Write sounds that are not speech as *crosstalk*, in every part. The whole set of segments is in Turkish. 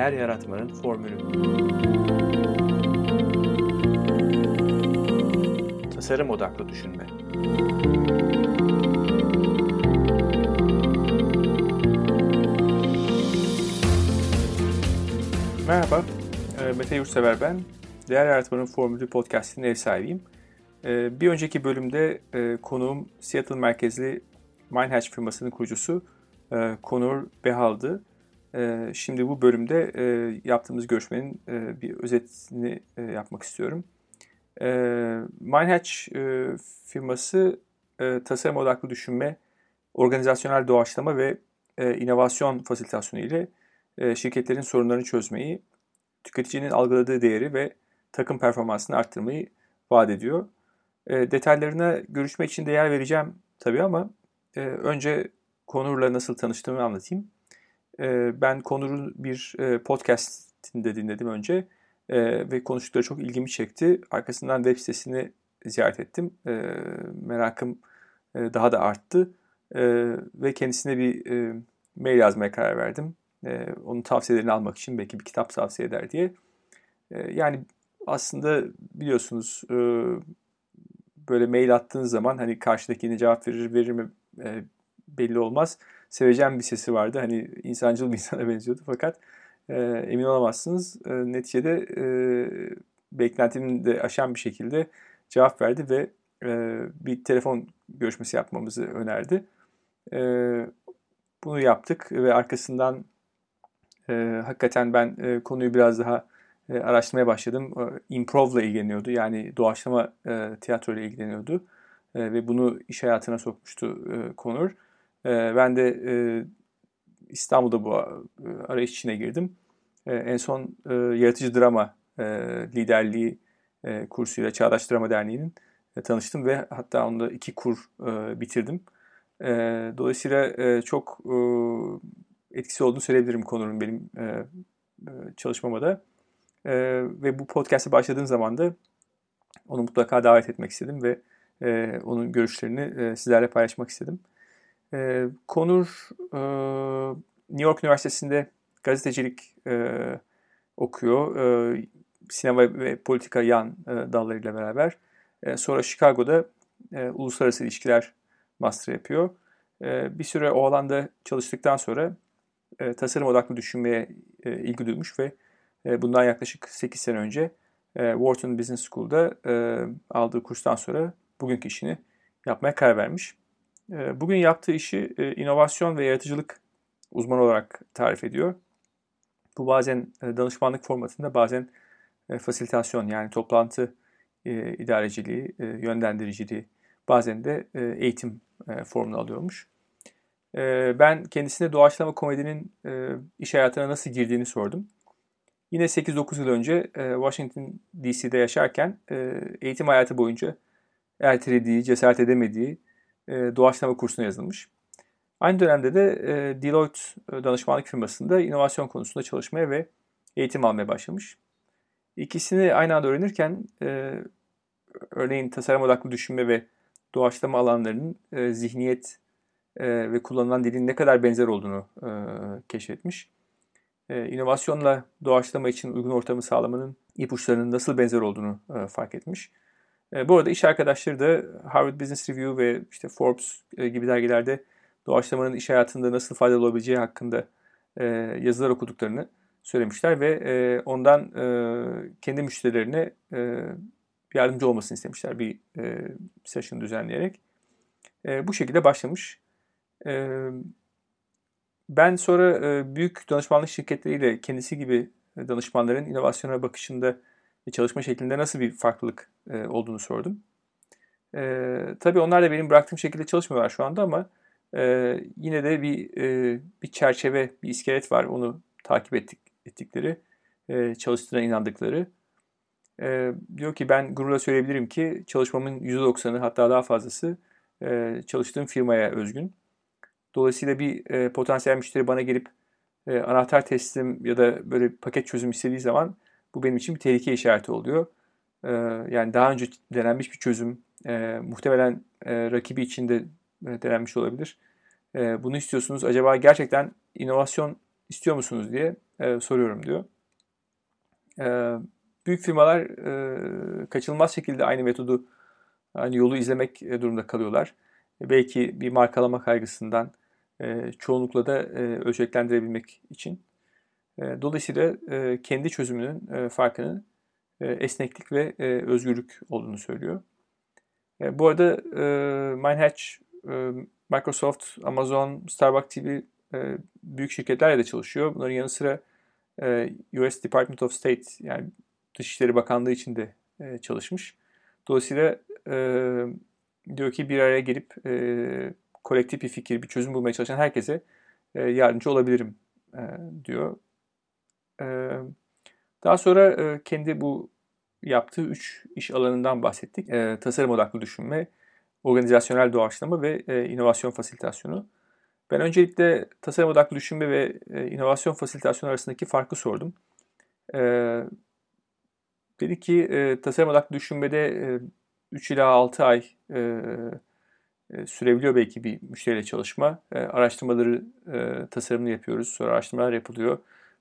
Değer yaratmanın formülü. Tasarım odaklı düşünme. Merhaba, e, Mete Yurtsever ben. Değer Yaratmanın Formülü podcast'inin ev sahibiyim. E, bir önceki bölümde e, konuğum Seattle merkezli Mindhatch firmasının kurucusu Konur Behal'dı. Şimdi bu bölümde yaptığımız görüşmenin bir özetini yapmak istiyorum. Mindhatch firması tasarım odaklı düşünme, organizasyonel doğaçlama ve inovasyon fasilitasyonu ile şirketlerin sorunlarını çözmeyi, tüketicinin algıladığı değeri ve takım performansını arttırmayı vaat ediyor. Detaylarına görüşmek için de yer vereceğim tabii ama önce Konur'la nasıl tanıştığımı anlatayım. Ben Konur'un bir podcastinde dinledim önce ve konuştukları çok ilgimi çekti. Arkasından web sitesini ziyaret ettim. Merakım daha da arttı ve kendisine bir mail yazmaya karar verdim. Onun tavsiyelerini almak için belki bir kitap tavsiye eder diye. Yani aslında biliyorsunuz böyle mail attığınız zaman hani karşıdakine cevap verir verir mi belli olmaz. Seveceğim bir sesi vardı. Hani insancıl bir *laughs* insana benziyordu fakat e, emin olamazsınız. E, neticede e, beklentimin de aşan bir şekilde cevap verdi ve e, bir telefon görüşmesi yapmamızı önerdi. E, bunu yaptık ve arkasından e, hakikaten ben e, konuyu biraz daha e, araştırmaya başladım. E, improv'la ilgileniyordu. Yani doğaçlama e, tiyatro ile ilgileniyordu. E, ve bunu iş hayatına sokmuştu e, Konur. E, ben de e, İstanbul'da bu e, arayış içine girdim. E, en son e, yaratıcı drama liderliği kursuyla Çağdaş Drama Derneği'nin tanıştım ve hatta onda iki kur bitirdim. Dolayısıyla çok etkisi olduğunu söyleyebilirim konunun benim e, çalışmama da. Ve bu podcast'e başladığım zaman da onu mutlaka davet etmek istedim ve onun görüşlerini sizlerle paylaşmak istedim. E, Konur e, New York Üniversitesi'nde gazetecilik e, okuyor. E, sinema ve politika yan e, dallarıyla beraber. E, sonra Chicago'da e, uluslararası ilişkiler master yapıyor. E, bir süre o alanda çalıştıktan sonra e, tasarım odaklı düşünmeye e, ilgi duymuş ve e, bundan yaklaşık 8 sene önce e, Wharton Business School'da e, aldığı kurstan sonra bugünkü işini yapmaya karar vermiş. Ee, bugün yaptığı işi e, inovasyon ve yaratıcılık uzmanı olarak tarif ediyor. Bu bazen e, danışmanlık formatında bazen e, fasilitasyon yani toplantı idareciliği, yönlendiriciliği bazen de eğitim formunu alıyormuş. Ben kendisine doğaçlama komedinin iş hayatına nasıl girdiğini sordum. Yine 8-9 yıl önce Washington DC'de yaşarken eğitim hayatı boyunca ertelediği, cesaret edemediği doğaçlama kursuna yazılmış. Aynı dönemde de e, Deloitte e, danışmanlık firmasında inovasyon konusunda çalışmaya ve eğitim almaya başlamış. İkisini aynı anda öğrenirken e, örneğin tasarım odaklı düşünme ve doğaçlama alanlarının e, zihniyet e, ve kullanılan dilin ne kadar benzer olduğunu e, keşfetmiş. E, inovasyonla doğaçlama için uygun ortamı sağlamanın ipuçlarının nasıl benzer olduğunu e, fark etmiş. E, bu arada iş arkadaşları da Harvard Business Review ve işte Forbes e, gibi dergilerde doğaçlamanın iş hayatında nasıl faydalı olabileceği hakkında e, yazılar okuduklarını söylemişler ve ondan kendi müşterilerine yardımcı olmasını istemişler bir session düzenleyerek. Bu şekilde başlamış. Ben sonra büyük danışmanlık şirketleriyle kendisi gibi danışmanların inovasyona bakışında çalışma şeklinde nasıl bir farklılık e, olduğunu sordum. E, tabii onlar da benim bıraktığım şekilde çalışmıyorlar şu anda ama e, yine de bir e, bir çerçeve, bir iskelet var onu takip ettik, ettikleri, e, çalıştığına inandıkları. E, diyor ki ben gururla söyleyebilirim ki çalışmamın %90'ı hatta daha fazlası e, çalıştığım firmaya özgün. Dolayısıyla bir e, potansiyel müşteri bana gelip e, anahtar teslim ya da böyle paket çözüm istediği zaman bu benim için bir tehlike işareti oluyor. E, yani daha önce denenmiş bir çözüm e, muhtemelen e, rakibi için de e, denenmiş olabilir. E, bunu istiyorsunuz. Acaba gerçekten inovasyon istiyor musunuz diye e, soruyorum diyor. Büyük firmalar kaçınılmaz şekilde aynı metodu, aynı yolu izlemek durumunda kalıyorlar. Belki bir markalama kaygısından, çoğunlukla da ölçeklendirebilmek için. E, dolayısıyla e, kendi çözümünün e, farkını e, esneklik ve özgürlük olduğunu söylüyor. Bu arada Minehatch, e, Microsoft, Amazon, Starbucks gibi büyük şirketlerle de çalışıyor. Bunların yanı sıra US Department of State yani Dışişleri Bakanlığı için de çalışmış. Dolayısıyla diyor ki bir araya gelip kolektif bir fikir, bir çözüm bulmaya çalışan herkese yardımcı olabilirim diyor. Daha sonra kendi bu yaptığı üç iş alanından bahsettik. Tasarım odaklı düşünme, organizasyonel doğaçlama ve inovasyon fasilitasyonu. Ben öncelikle tasarım odaklı düşünme ve inovasyon fasilitasyonu arasındaki farkı sordum. Dedi ki tasarım odaklı düşünmede e, 3 ila 6 ay sürebiliyor belki bir müşteriyle çalışma. Araştırmaları, tasarımını yapıyoruz. Sonra araştırmalar yapılıyor.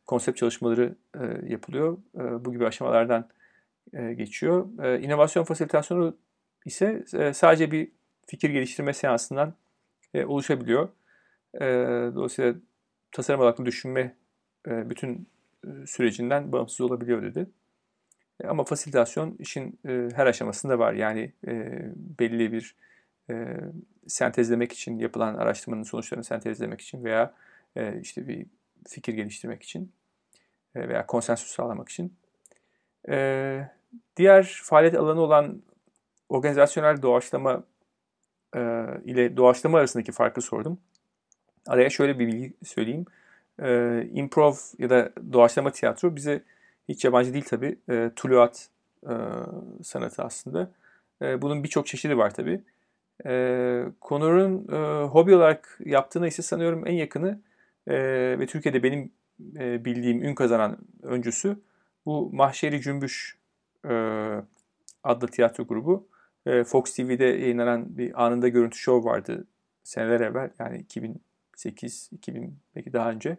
Konsept çalışmaları e, yapılıyor. E, bu gibi aşamalardan e, geçiyor. E, inovasyon fasilitasyonu ise e, sadece bir fikir geliştirme seansından e, oluşabiliyor. E, dolayısıyla tasarım odaklı düşünme e, bütün e, sürecinden bağımsız olabiliyor dedi. E, ama fasilitasyon işin e, her aşamasında var. Yani e, belli bir e, sentezlemek için yapılan araştırmanın sonuçlarını sentezlemek için veya e, işte bir fikir geliştirmek için veya konsensüs sağlamak için. E, diğer faaliyet alanı olan organizasyonel doğaçlama e, ile doğaçlama arasındaki farkı sordum. Araya şöyle bir bilgi söyleyeyim. E, improv ya da doğaçlama tiyatro bize hiç yabancı değil tabii. E, tuluat e, sanatı aslında. E, bunun birçok çeşidi var tabii. E, Connor'un e, hobi olarak yaptığına ise sanıyorum en yakını e, ve Türkiye'de benim e, bildiğim ün kazanan öncüsü bu Mahşeri Cümbüş e, adlı tiyatro grubu. E, Fox TV'de yayınlanan bir anında görüntü show vardı seneler evvel yani 2008, 2000 belki daha önce.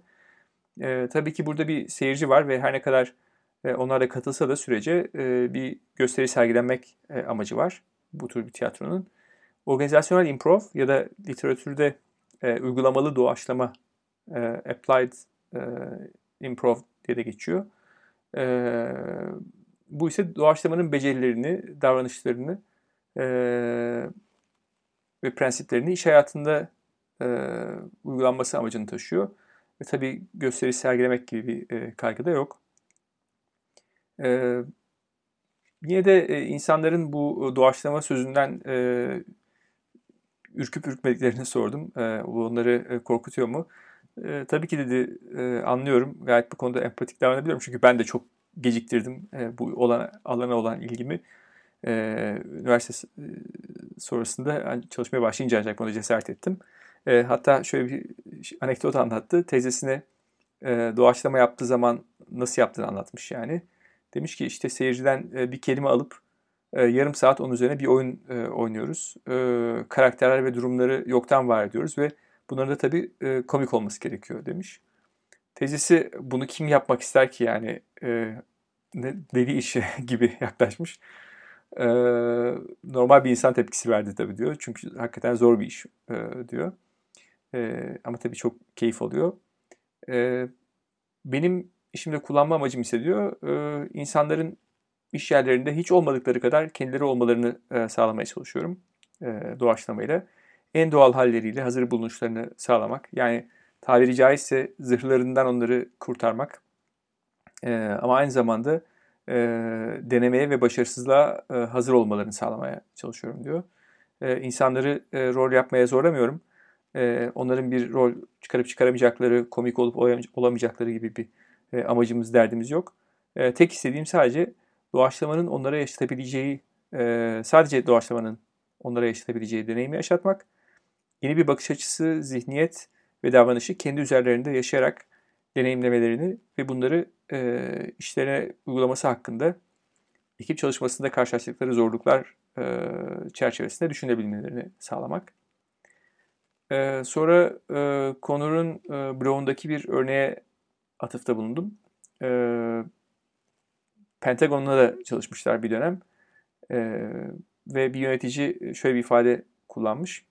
E, tabii ki burada bir seyirci var ve her ne kadar e, onlar katılsa da sürece e, bir gösteri sergilenmek e, amacı var bu tür bir tiyatronun. Organizasyonel improv ya da literatürde e, uygulamalı doğaçlama e, applied e, improv diye de geçiyor. E, bu ise doğaçlamanın becerilerini, davranışlarını e, ve prensiplerini iş hayatında e, uygulanması amacını taşıyor. Ve tabii gösteri sergilemek gibi bir e, kaygı da yok. E, yine de e, insanların bu doğaçlama sözünden e, ürküp ürkmediklerini sordum. E, onları e, korkutuyor mu? E, tabii ki dedi e, anlıyorum. Gayet bu konuda empatik davranabiliyorum. Çünkü ben de çok geciktirdim e, bu olan, alana olan ilgimi. E, üniversite sonrasında hani çalışmaya başlayınca ancak buna cesaret ettim. E, hatta şöyle bir anekdot anlattı. Teyzesine e, doğaçlama yaptığı zaman nasıl yaptığını anlatmış yani. Demiş ki işte seyirciden e, bir kelime alıp e, yarım saat onun üzerine bir oyun e, oynuyoruz. E, karakterler ve durumları yoktan var ediyoruz ve bunların da tabii komik olması gerekiyor demiş. Teyzesi bunu kim yapmak ister ki yani ne, deli işi *laughs* gibi yaklaşmış. Normal bir insan tepkisi verdi tabii diyor. Çünkü hakikaten zor bir iş diyor. Ama tabii çok keyif alıyor. Benim işimde kullanma amacım ise diyor insanların iş yerlerinde hiç olmadıkları kadar kendileri olmalarını sağlamaya çalışıyorum e, doğaçlamayla. En doğal halleriyle hazır bulunuşlarını sağlamak. Yani tabiri caizse zırhlarından onları kurtarmak. E, ama aynı zamanda e, denemeye ve başarısızlığa e, hazır olmalarını sağlamaya çalışıyorum diyor. E, insanları e, rol yapmaya zorlamıyorum. E, onların bir rol çıkarıp çıkaramayacakları, komik olup olamayacakları gibi bir e, amacımız, derdimiz yok. E, tek istediğim sadece doğaçlamanın onlara yaşatabileceği, e, sadece doğaçlamanın onlara yaşatabileceği deneyimi yaşatmak, yeni bir bakış açısı, zihniyet ve davranışı kendi üzerlerinde yaşayarak deneyimlemelerini ve bunları e, işlerine uygulaması hakkında ekip çalışmasında karşılaştıkları zorluklar e, çerçevesinde düşünebilmelerini sağlamak. E, sonra e, Connor'un e, blogundaki bir örneğe atıfta bulundum. E, Pentagon'la da çalışmışlar bir dönem. E, ve bir yönetici şöyle bir ifade kullanmış.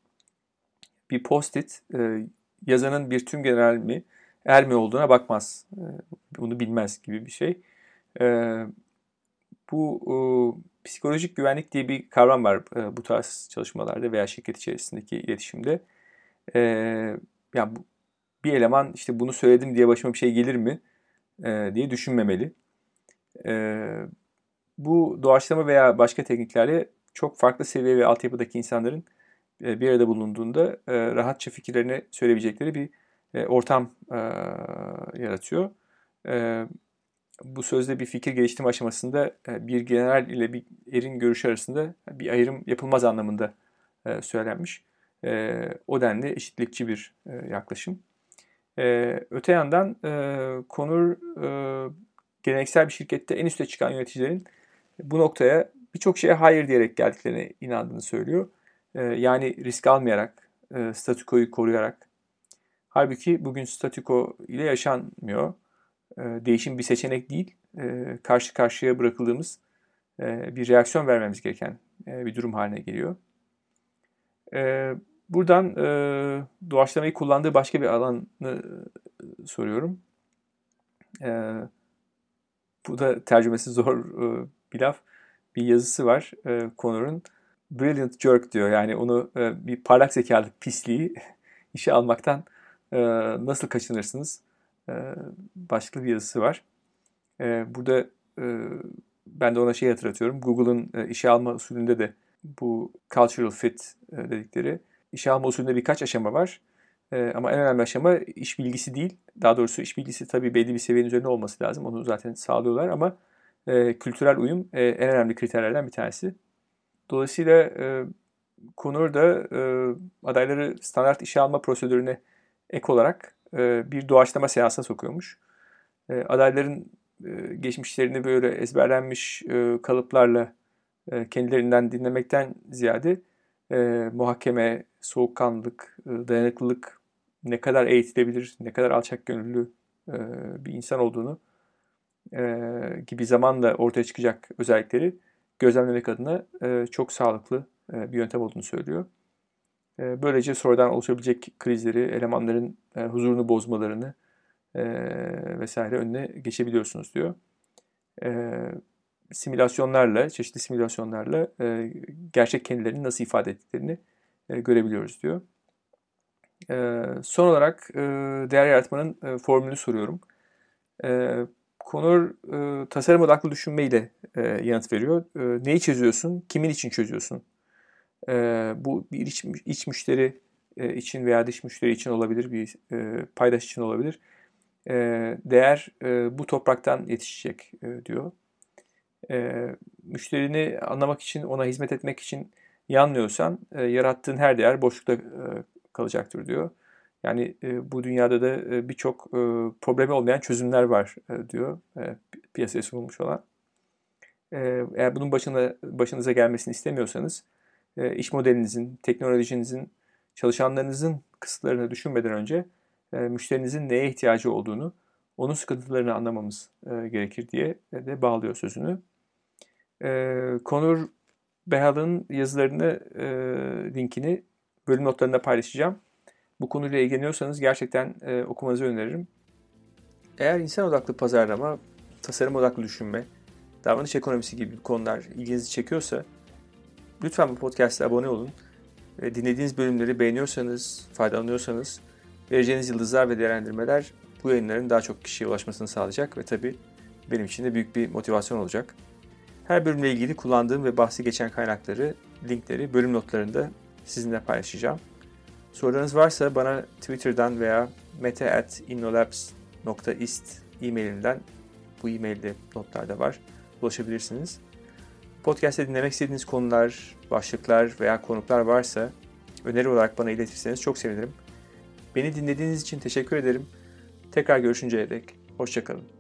Bir post-it e, yazanın bir tüm general mi, er mi olduğuna bakmaz. E, bunu bilmez gibi bir şey. E, bu e, psikolojik güvenlik diye bir kavram var e, bu tarz çalışmalarda veya şirket içerisindeki iletişimde. E, yani bu, bir eleman işte bunu söyledim diye başıma bir şey gelir mi e, diye düşünmemeli. E, bu doğaçlama veya başka tekniklerle çok farklı seviye ve altyapıdaki insanların bir arada bulunduğunda e, rahatça fikirlerini söyleyebilecekleri bir e, ortam e, yaratıyor. E, bu sözde bir fikir geliştirme aşamasında e, bir general ile bir erin görüşü arasında bir ayrım yapılmaz anlamında e, söylenmiş. E, o denli eşitlikçi bir e, yaklaşım. E, öte yandan e, Konur e, geleneksel bir şirkette en üste çıkan yöneticilerin bu noktaya birçok şeye hayır diyerek geldiklerine inandığını söylüyor. E, yani risk almayarak, e, statükoyu koruyarak. Halbuki bugün statüko ile yaşanmıyor. E, değişim bir seçenek değil, e, karşı karşıya bırakıldığımız e, bir reaksiyon vermemiz gereken e, bir durum haline geliyor. Buradan e, doğaçlamayı kullandığı başka bir alanı e, soruyorum. Bu da tercümesi zor bir laf. Bir yazısı var e. Brilliant jerk diyor. Yani onu e, bir parlak zekalı pisliği *laughs* işe almaktan e, nasıl kaçınırsınız? E, başka bir yazısı var. E, burada e, ben de ona şey hatırlatıyorum. Google'ın e, işe alma usulünde de bu cultural fit e, dedikleri işe alma usulünde birkaç aşama var. E, ama en önemli aşama iş bilgisi değil. Daha doğrusu iş bilgisi tabii belli bir seviyenin üzerinde olması lazım. Onu zaten sağlıyorlar ama e, kültürel uyum e, en önemli kriterlerden bir tanesi. Dolayısıyla e, Kunur da e, adayları standart işe alma prosedürüne ek olarak e, bir doğaçlama seansına sokuyormuş. E, adayların e, geçmişlerini böyle ezberlenmiş e, kalıplarla e, kendilerinden dinlemekten ziyade e, muhakeme, soğukkanlılık, e, dayanıklılık ne kadar eğitilebilir, ne kadar alçak gönüllü e, bir insan olduğunu e, gibi zamanla ortaya çıkacak özellikleri gözlemlemek adına e, çok sağlıklı e, bir yöntem olduğunu söylüyor. E, böylece sonradan oluşabilecek krizleri, elemanların huzurunu bozmalarını vesaire önüne geçebiliyorsunuz diyor. Simülasyonlarla, çeşitli simülasyonlarla gerçek kendilerini nasıl ifade ettiklerini görebiliyoruz diyor. Son olarak değer yaratmanın formülünü soruyorum. Konur e, tasarım odaklı düşünmeyle e, yanıt veriyor. E, neyi çözüyorsun, kimin için çözüyorsun? E, bu bir iç, iç müşteri e, için veya dış müşteri için olabilir, bir e, paydaş için olabilir. E, değer e, bu topraktan yetişecek e, diyor. E, müşterini anlamak için, ona hizmet etmek için yanmıyorsan e, yarattığın her değer boşlukta e, kalacaktır diyor. Yani e, bu dünyada da e, birçok e, problemi olmayan çözümler var e, diyor e, piyasaya sunulmuş olan. E, eğer bunun başına başınıza gelmesini istemiyorsanız e, iş modelinizin, teknolojinizin, çalışanlarınızın kısıtlarını düşünmeden önce e, müşterinizin neye ihtiyacı olduğunu, onun sıkıntılarını anlamamız e, gerekir diye de bağlıyor sözünü. E, Konur Behal'ın yazılarını, e, linkini bölüm notlarında paylaşacağım. Bu konuyla ilgileniyorsanız gerçekten e, okumanızı öneririm. Eğer insan odaklı pazarlama, tasarım odaklı düşünme, davranış ekonomisi gibi konular ilginizi çekiyorsa lütfen bu podcast'a abone olun. E, dinlediğiniz bölümleri beğeniyorsanız, faydalanıyorsanız vereceğiniz yıldızlar ve değerlendirmeler bu yayınların daha çok kişiye ulaşmasını sağlayacak ve tabii benim için de büyük bir motivasyon olacak. Her bölümle ilgili kullandığım ve bahsi geçen kaynakları, linkleri bölüm notlarında sizinle paylaşacağım. Sorularınız varsa bana Twitter'dan veya mete.innolabs.ist e-mailimden bu e-mailde notlarda var. Ulaşabilirsiniz. Podcast'te dinlemek istediğiniz konular, başlıklar veya konuklar varsa öneri olarak bana iletirseniz çok sevinirim. Beni dinlediğiniz için teşekkür ederim. Tekrar görüşünceye dek hoşçakalın.